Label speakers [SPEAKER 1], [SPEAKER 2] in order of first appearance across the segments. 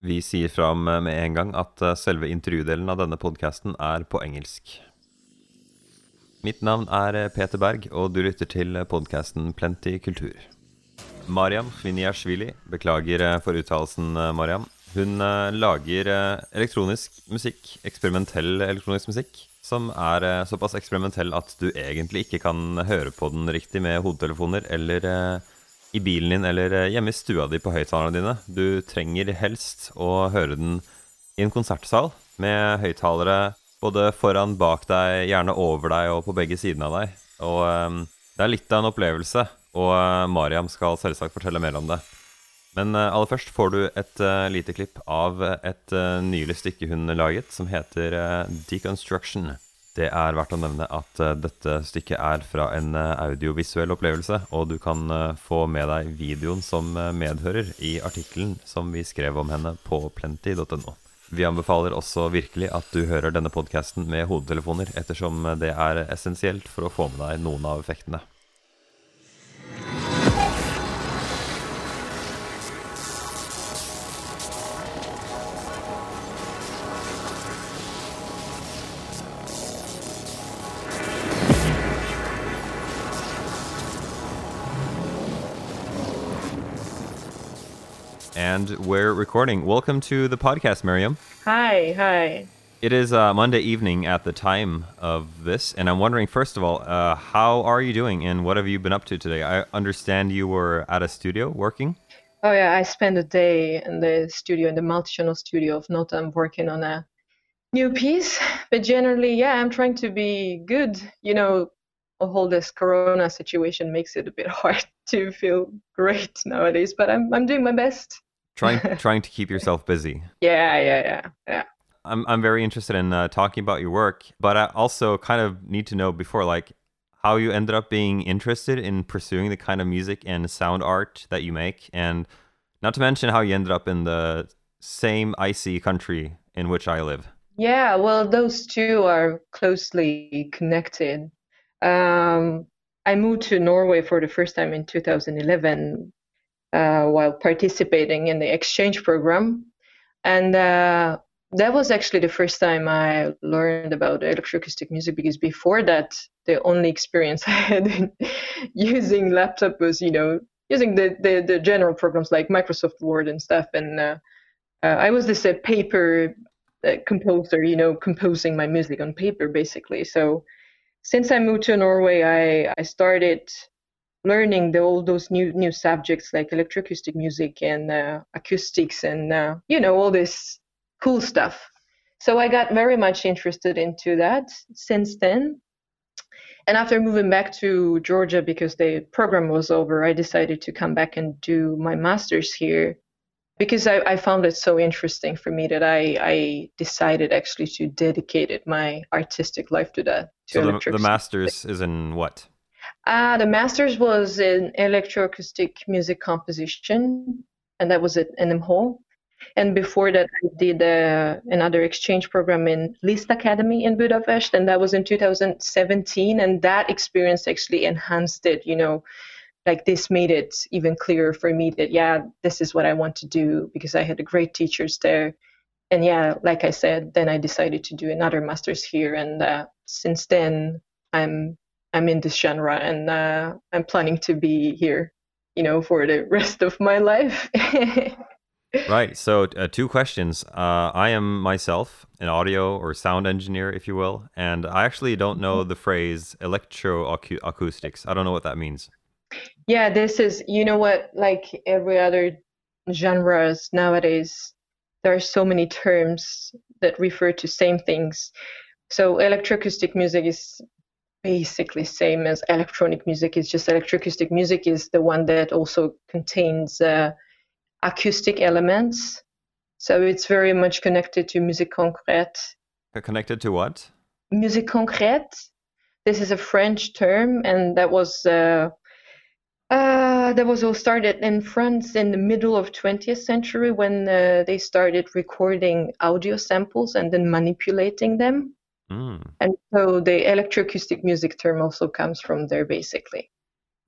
[SPEAKER 1] Vi sier fra med en gang at eh, selve intervjudelen av denne podkasten er på engelsk. Mitt navn er eh, Peter Berg, og du lytter til podkasten Plenty kultur. Mariam Khviniashvili, beklager eh, for uttalelsen, Mariam. Hun lager elektronisk musikk, eksperimentell elektronisk musikk, som er såpass eksperimentell at du egentlig ikke kan høre på den riktig med hodetelefoner eller i bilen din eller eh, hjemme i stua di på høyttalerne dine. Du trenger helst å høre den i en konsertsal med høyttalere både foran, bak deg, gjerne over deg og på begge sidene av deg. Og um, det er litt av en opplevelse, og uh, Mariam skal selvsagt fortelle mer om det. Men uh, aller først får du et uh, lite klipp av et nylig stykke hun laget, som heter Deconstruction. Det er verdt å nevne at uh, dette stykket er fra en uh, audiovisuell opplevelse, og du kan uh, få med deg videoen som medhører i artikkelen som vi skrev om henne på plenty.no. Vi anbefaler også virkelig at du hører denne podkasten med hodetelefoner, ettersom det er essensielt for å få med deg noen av effektene. And we're recording. Welcome to the podcast, Miriam.
[SPEAKER 2] Hi, hi.
[SPEAKER 1] It is uh, Monday evening at the time of this, and I'm wondering, first of all, uh, how are you doing and what have you been up to today? I understand you were at a studio working.
[SPEAKER 2] Oh, yeah, I spent a day in the studio, in the multi channel studio of Notam, working on a new piece. But generally, yeah, I'm trying to be good. You know, the whole this corona situation makes it a bit hard to feel great nowadays, but I'm, I'm doing my best
[SPEAKER 1] trying trying to keep yourself busy.
[SPEAKER 2] Yeah, yeah, yeah, yeah.
[SPEAKER 1] I'm I'm very interested in uh, talking about your work, but I also kind of need to know before like how you ended up being interested in pursuing the kind of music and sound art that you make, and not to mention how you ended up in the same icy country in which I live.
[SPEAKER 2] Yeah, well, those two are closely connected. Um, I moved to Norway for the first time in 2011 uh, while participating in the exchange program. And uh, that was actually the first time I learned about electroacoustic music because before that, the only experience I had in using laptop was, you know, using the, the, the general programs like Microsoft Word and stuff. And uh, uh I was this uh, paper uh, composer, you know, composing my music on paper basically. So since I moved to Norway, I, I started learning the, all those new new subjects like electroacoustic music and uh, acoustics and uh, you know all this cool stuff so i got very much interested into that since then and after moving back to georgia because the program was over i decided to come back and do my master's here because I, I found it so interesting for me that I, I decided actually to dedicate my artistic life to that. To
[SPEAKER 1] so the, the master's is in what?
[SPEAKER 2] Uh, the master's was in electroacoustic music composition, and that was at NMH. And before that, I did uh, another exchange program in Liszt Academy in Budapest, and that was in 2017. And that experience actually enhanced it, you know, like this made it even clearer for me that, yeah, this is what I want to do because I had great teachers there. And yeah, like I said, then I decided to do another master's here. And uh, since then, I'm I'm in this genre and uh, I'm planning to be here, you know, for the rest of my life.
[SPEAKER 1] right. So, uh, two questions. Uh, I am myself an audio or sound engineer, if you will, and I actually don't know the phrase electroacoustics. I don't know what that means.
[SPEAKER 2] Yeah, this is, you know what, like every other genres nowadays, there are so many terms that refer to same things. So electroacoustic music is basically same as electronic music. It's just electroacoustic music is the one that also contains uh, acoustic elements. So it's very much connected to musique concrète.
[SPEAKER 1] Connected to what?
[SPEAKER 2] Musique concrète. This is a French term, and that was uh, uh, that was all started in France in the middle of 20th century when uh, they started recording audio samples and then manipulating them. Mm. And so the electroacoustic music term also comes from there, basically.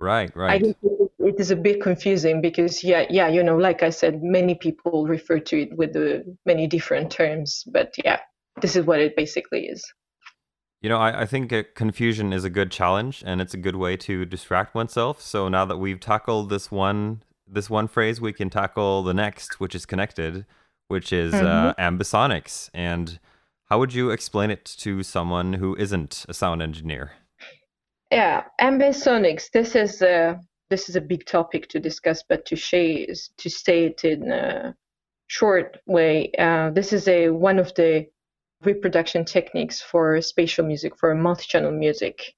[SPEAKER 1] Right, right.
[SPEAKER 2] I think it is a bit confusing because yeah, yeah, you know, like I said, many people refer to it with the many different terms, but yeah, this is what it basically is.
[SPEAKER 1] You know, I, I think confusion is a good challenge and it's a good way to distract oneself. So now that we've tackled this one this one phrase, we can tackle the next, which is connected, which is mm-hmm. uh, ambisonics. And how would you explain it to someone who isn't a sound engineer?
[SPEAKER 2] Yeah, ambisonics. This is a this is a big topic to discuss, but to say to say it in a short way, uh, this is a one of the reproduction techniques for spatial music, for multi-channel music.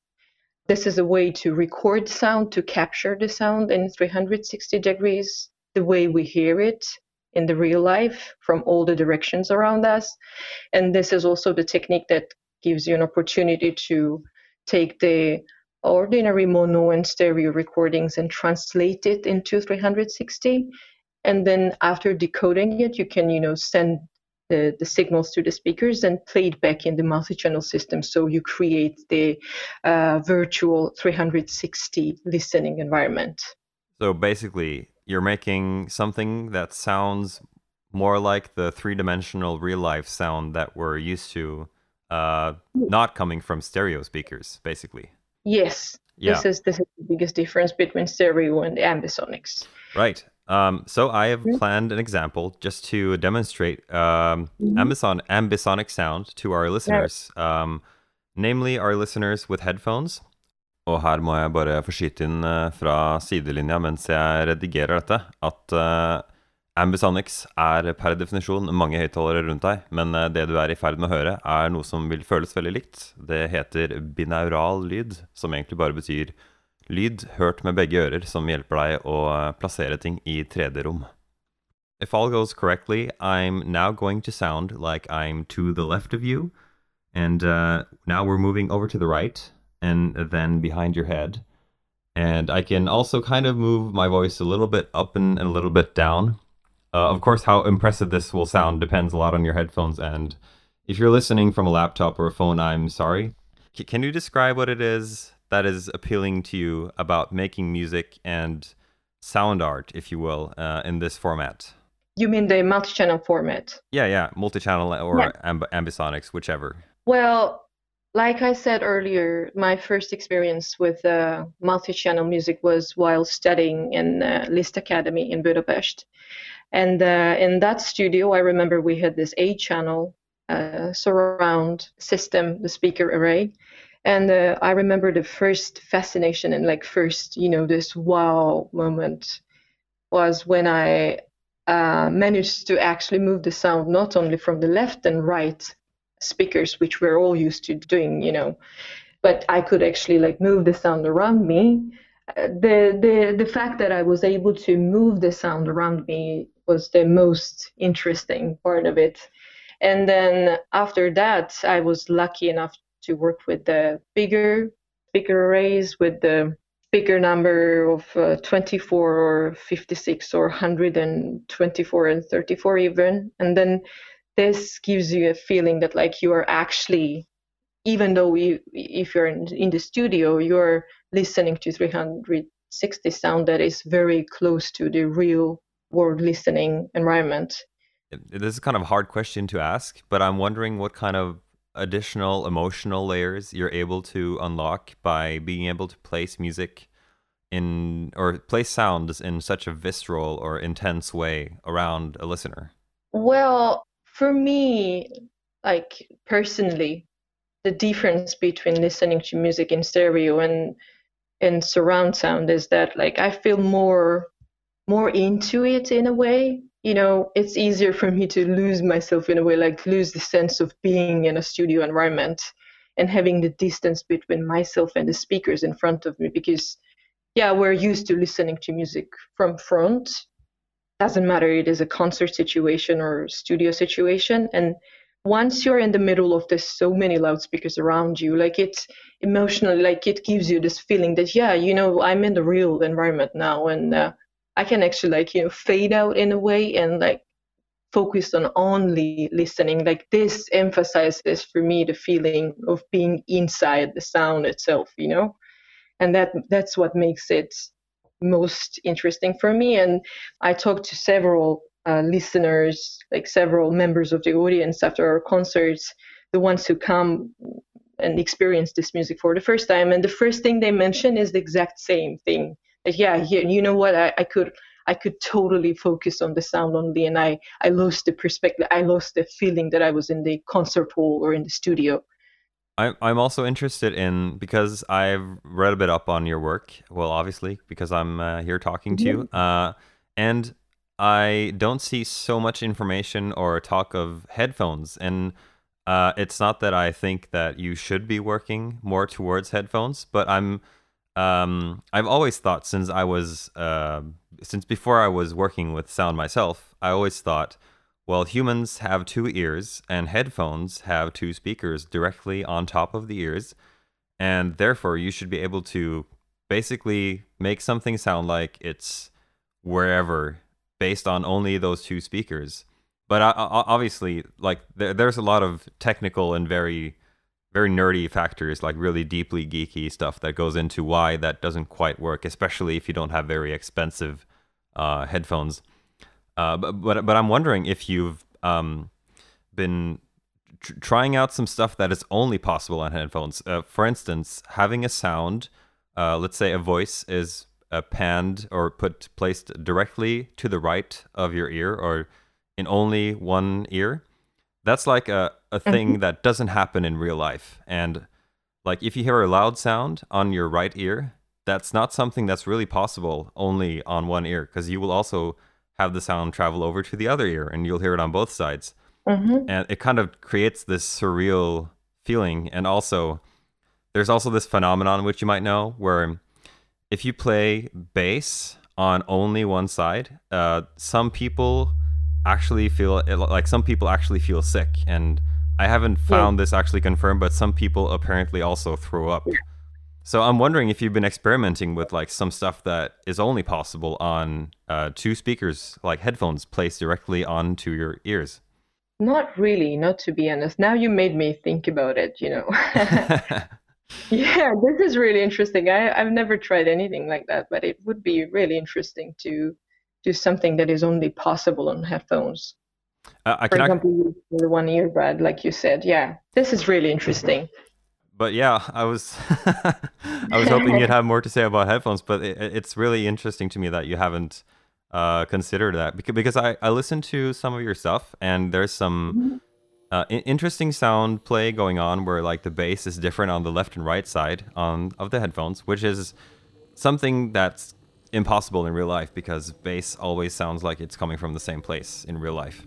[SPEAKER 2] This is a way to record sound, to capture the sound in 360 degrees, the way we hear it in the real life from all the directions around us. And this is also the technique that gives you an opportunity to take the ordinary mono and stereo recordings and translate it into 360 and then after decoding it you can you know send the, the signals to the speakers and play it back in the multi-channel system. So you create the uh, virtual 360 listening environment.
[SPEAKER 1] So basically you're making something that sounds more like the three-dimensional real life sound that we're used to uh, not coming from stereo speakers basically
[SPEAKER 2] Yes. Yeah. This is this is the biggest difference between stereo and ambisonics.
[SPEAKER 1] Right. Um, so I have mm-hmm. planned an example just to demonstrate um, mm-hmm. ambison- ambisonic sound to our listeners, yeah. um, namely our listeners with headphones. Og her må jeg bare få skyte inn uh, fra sidelinja mens jeg redigerer dette, at uh, Ambisonics er per definisjon mange høyttalere rundt deg, men eh, det du er i ferd med å høre, er noe som vil føles veldig likt. Det heter binaural lyd, som egentlig bare betyr lyd hørt med begge ører, som hjelper deg å eh, plassere ting i 3D-rom. If all goes correctly, I'm now going to sound like I'm to the left of you, and uh, now we're moving over to the right, and then behind your head. And I can also kind of move my voice a little bit up and, and a little bit down. Uh, of course, how impressive this will sound depends a lot on your headphones. And if you're listening from a laptop or a phone, I'm sorry. C- can you describe what it is that is appealing to you about making music and sound art, if you will, uh, in this format?
[SPEAKER 2] You mean the multi-channel format?
[SPEAKER 1] Yeah, yeah, multi-channel or yeah. Amb- ambisonics, whichever.
[SPEAKER 2] Well, like I said earlier, my first experience with uh, multi-channel music was while studying in uh, Liszt Academy in Budapest. And uh, in that studio, I remember we had this eight channel uh, surround system, the speaker array. And uh, I remember the first fascination and like first, you know, this wow moment was when I uh, managed to actually move the sound not only from the left and right speakers, which we're all used to doing, you know, but I could actually like move the sound around me. Uh, the the the fact that I was able to move the sound around me was the most interesting part of it. And then after that, I was lucky enough to work with the bigger speaker arrays with the bigger number of uh, 24 or 56 or 124 and 34 even. And then this gives you a feeling that like you are actually even though you, if you're in, in the studio, you're listening to 360 sound that is very close to the real world listening environment?
[SPEAKER 1] This is kind of a hard question to ask, but I'm wondering what kind of additional emotional layers you're able to unlock by being able to place music in or place sounds in such a visceral or intense way around a listener.
[SPEAKER 2] Well, for me, like personally, the difference between listening to music in stereo and in surround sound is that like I feel more more into it in a way. You know it's easier for me to lose myself in a way like lose the sense of being in a studio environment and having the distance between myself and the speakers in front of me because yeah we're used to listening to music from front doesn't matter it is a concert situation or studio situation and once you're in the middle of this so many loudspeakers around you like it's emotionally like it gives you this feeling that yeah you know i'm in the real environment now and uh, I can actually like you know fade out in a way and like focus on only listening. Like this emphasizes for me the feeling of being inside the sound itself, you know. and that that's what makes it most interesting for me. And I talked to several uh, listeners, like several members of the audience after our concerts, the ones who come and experience this music for the first time. And the first thing they mention is the exact same thing. Like, yeah, you know what? I, I could I could totally focus on the sound only, and I I lost the perspective. I lost the feeling that I was in the concert hall or in the studio.
[SPEAKER 1] I'm I'm also interested in because I've read a bit up on your work. Well, obviously because I'm uh, here talking to you, uh, and I don't see so much information or talk of headphones. And uh, it's not that I think that you should be working more towards headphones, but I'm um, I've always thought since I was uh, since before I was working with sound myself, I always thought, well, humans have two ears and headphones have two speakers directly on top of the ears, and therefore you should be able to basically make something sound like it's wherever based on only those two speakers. But obviously, like there's a lot of technical and very very nerdy factors, like really deeply geeky stuff that goes into why that doesn't quite work, especially if you don't have very expensive uh, headphones. Uh, but, but, but I'm wondering if you've um, been tr- trying out some stuff that is only possible on headphones. Uh, for instance, having a sound, uh, let's say a voice is uh, panned or put placed directly to the right of your ear or in only one ear that's like a, a thing mm-hmm. that doesn't happen in real life. And like if you hear a loud sound on your right ear, that's not something that's really possible only on one ear because you will also have the sound travel over to the other ear and you'll hear it on both sides. Mm-hmm. And it kind of creates this surreal feeling. And also, there's also this phenomenon which you might know where if you play bass on only one side, uh, some people actually feel like some people actually feel sick and i haven't found yeah. this actually confirmed but some people apparently also throw up so i'm wondering if you've been experimenting with like some stuff that is only possible on uh, two speakers like headphones placed directly onto your ears
[SPEAKER 2] not really not to be honest now you made me think about it you know yeah this is really interesting I, i've never tried anything like that but it would be really interesting to do something that is only possible on headphones. Uh, For example, I... the one earbud, like you said. Yeah, this is really interesting.
[SPEAKER 1] But yeah, I was I was hoping you'd have more to say about headphones, but it, it's really interesting to me that you haven't uh, considered that because because I I listened to some of your stuff and there's some. Mm-hmm. Uh, interesting sound play going on where like the bass is different on the left and right side on of the headphones, which is something that's impossible in real life because bass always sounds like it's coming from the same place in real life.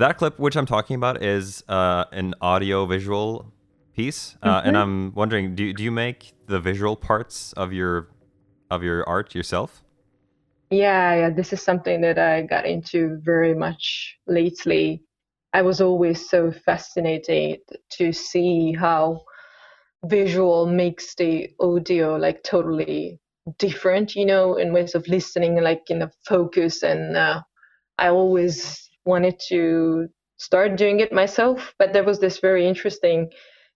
[SPEAKER 1] That clip, which I'm talking about, is uh, an audio-visual piece, uh, mm-hmm. and I'm wondering, do do you make the visual parts of your of your art yourself?
[SPEAKER 2] Yeah, yeah, this is something that I got into very much lately. I was always so fascinated to see how visual makes the audio like totally different, you know, in ways of listening, like in the focus. And uh, I always wanted to start doing it myself. But there was this very interesting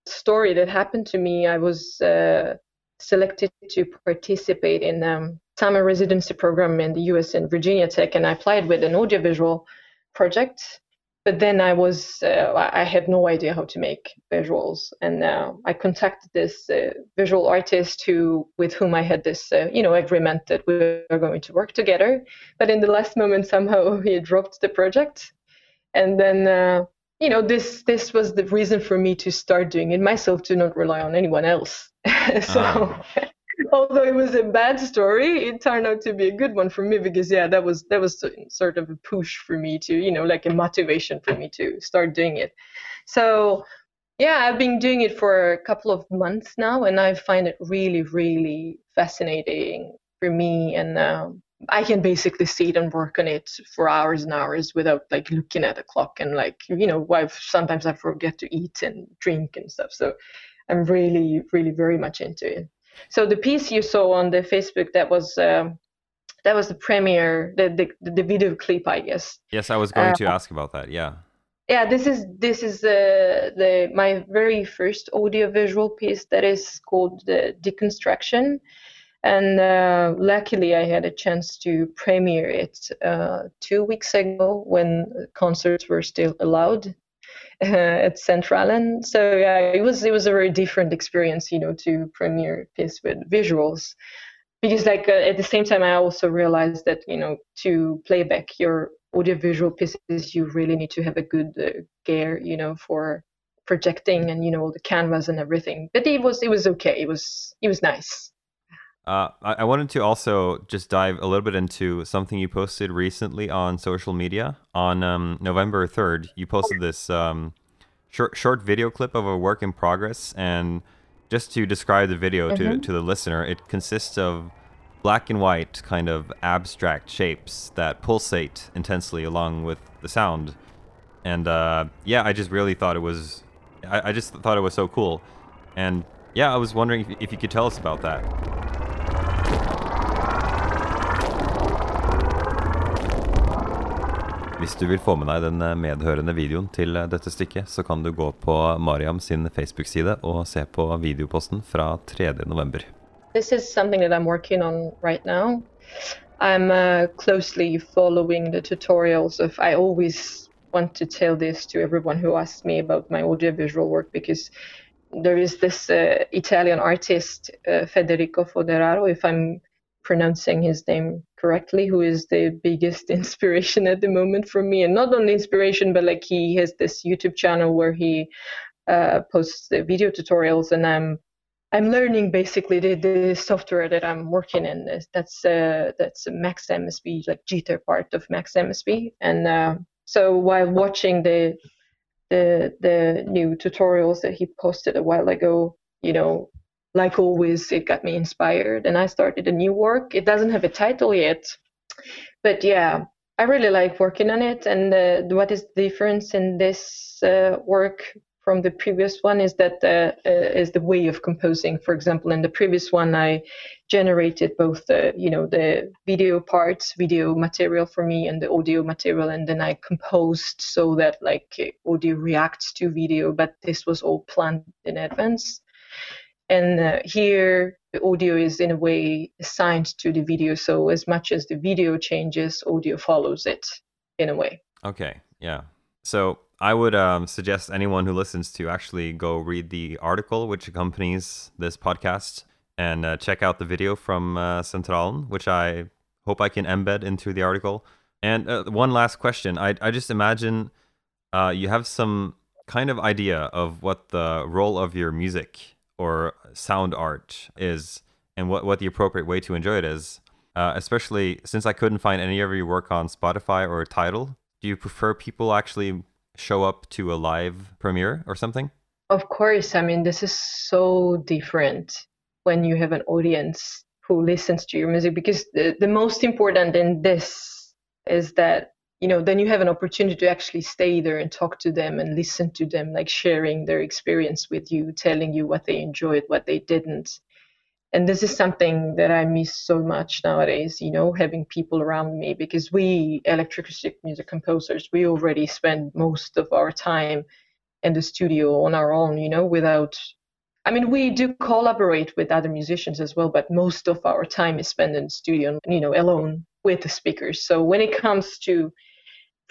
[SPEAKER 2] story that happened to me. I was uh, selected to participate in um, summer residency program in the US in Virginia Tech, and I applied with an audiovisual project. But then I was, uh, I had no idea how to make visuals, and uh, I contacted this uh, visual artist who, with whom I had this, uh, you know, agreement that we were going to work together. But in the last moment, somehow he dropped the project, and then uh, you know this this was the reason for me to start doing it myself to not rely on anyone else. So uh although it was a bad story, it turned out to be a good one for me because yeah, that was that was sort of a push for me to you know like a motivation for me to start doing it. So yeah, I've been doing it for a couple of months now, and I find it really really fascinating for me, and um, I can basically sit and work on it for hours and hours without like looking at the clock and like you know why sometimes I forget to eat and drink and stuff. So I'm really really very much into it. So the piece you saw on the Facebook that was um, that was the premiere, the the, the video clip, I guess.
[SPEAKER 1] Yes, I was going uh, to ask about that. Yeah.
[SPEAKER 2] Yeah, this is this is the the my very first audio visual piece that is called the deconstruction, and uh, luckily I had a chance to premiere it uh, two weeks ago when concerts were still allowed uh, at Centralen. So yeah, it was it was a very different experience, you know, to premiere piece with visuals. Because like uh, at the same time i also realized that you know to playback your audiovisual pieces you really need to have a good uh, gear you know for projecting and you know the canvas and everything. But it was it was okay. It was it was nice
[SPEAKER 1] uh, I, I wanted to also just dive a little bit into something you posted recently on social media. On um, November 3rd, you posted this um, short, short video clip of a work in progress. And just to describe the video mm-hmm. to, to the listener, it consists of black and white kind of abstract shapes that pulsate intensely along with the sound. And uh, yeah, I just really thought it was, I, I, just thought it was so cool. And yeah, I was wondering if, if you could tell us about that. Hvis du vil få med deg den eh, medhørende videoen til eh, dette stykket, så kan du gå på Mariam sin Facebook-side og se på videoposten fra 3.11.
[SPEAKER 2] This is something that I'm working on right now. I'm uh, closely following the tutorials of I always want to tell this to everyone who asks me about my audiovisual work because there is this uh, Italian artist uh, Federico Foderaro, if I'm pronouncing his name correctly, who is the biggest inspiration at the moment for me. And not only inspiration, but like he has this YouTube channel where he uh, posts video tutorials, and I'm I'm learning basically the, the software that I'm working in. That's uh, that's Max MSP, like Jitter part of Max MSP. And uh, so while watching the the the new tutorials that he posted a while ago, you know, like always, it got me inspired, and I started a new work. It doesn't have a title yet, but yeah, I really like working on it. And uh, what is the difference in this uh, work from the previous one is that uh, uh, is the way of composing. For example, in the previous one, I generated both the you know the video parts, video material for me, and the audio material, and then I composed so that like audio reacts to video. But this was all planned in advance. And uh, here, the audio is in a way assigned to the video. So as much as the video changes, audio follows it in a way.
[SPEAKER 1] Okay. Yeah. So I would um, suggest anyone who listens to actually go read the article which accompanies this podcast and uh, check out the video from uh, Centralen, which I hope I can embed into the article. And uh, one last question. I, I just imagine uh, you have some kind of idea of what the role of your music or sound art is and what, what the appropriate way to enjoy it is. Uh, especially since I couldn't find any of your work on Spotify or Tidal. Do you prefer people actually show up to a live premiere or something?
[SPEAKER 2] Of course. I mean, this is so different when you have an audience who listens to your music because the, the most important in this is that you know then you have an opportunity to actually stay there and talk to them and listen to them like sharing their experience with you telling you what they enjoyed what they didn't. And this is something that i miss so much nowadays you know having people around me because we electroacoustic music composers we already spend most of our time in the studio on our own you know without I mean, we do collaborate with other musicians as well, but most of our time is spent in the studio, you know, alone with the speakers. So when it comes to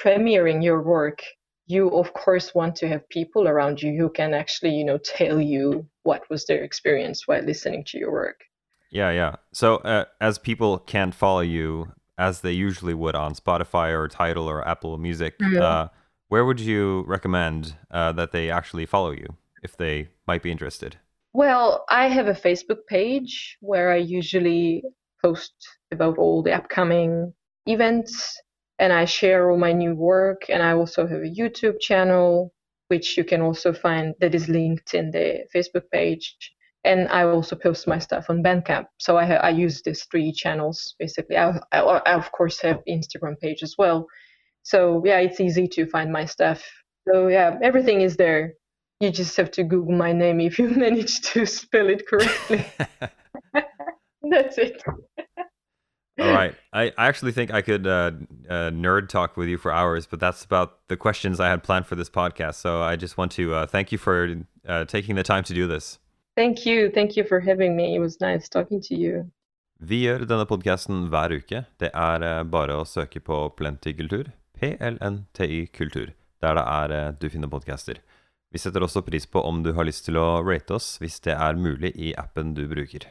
[SPEAKER 2] premiering your work, you of course want to have people around you who can actually, you know, tell you what was their experience while listening to your work.
[SPEAKER 1] Yeah, yeah. So uh, as people can't follow you as they usually would on Spotify or Tidal or Apple Music, mm-hmm. uh, where would you recommend uh, that they actually follow you if they might be interested?
[SPEAKER 2] Well, I have a Facebook page where I usually post about all the upcoming events and I share all my new work. And I also have a YouTube channel, which you can also find that is linked in the Facebook page. And I also post my stuff on Bandcamp. So I, ha- I use these three channels basically. I, I, I, of course have Instagram page as well. So yeah, it's easy to find my stuff. So yeah, everything is there. You just have to Google my name if you manage to spell it correctly. That's it.
[SPEAKER 1] All right. I, I actually think I could uh, uh, nerd talk with you for hours, but that's about the questions I had planned for this podcast. So I just want to uh, thank you for uh, taking the time to do this.
[SPEAKER 2] Thank you. Thank you for having me. It was nice talking to you.
[SPEAKER 1] Vi gjør denne podkasten hver uke. Det er eh, bare å søke på Plenty Kultur, PLNTY Kultur, der det er eh, du finner podcaster. Vi setter også pris på om du har lyst til å rate oss hvis det er mulig i appen du bruker.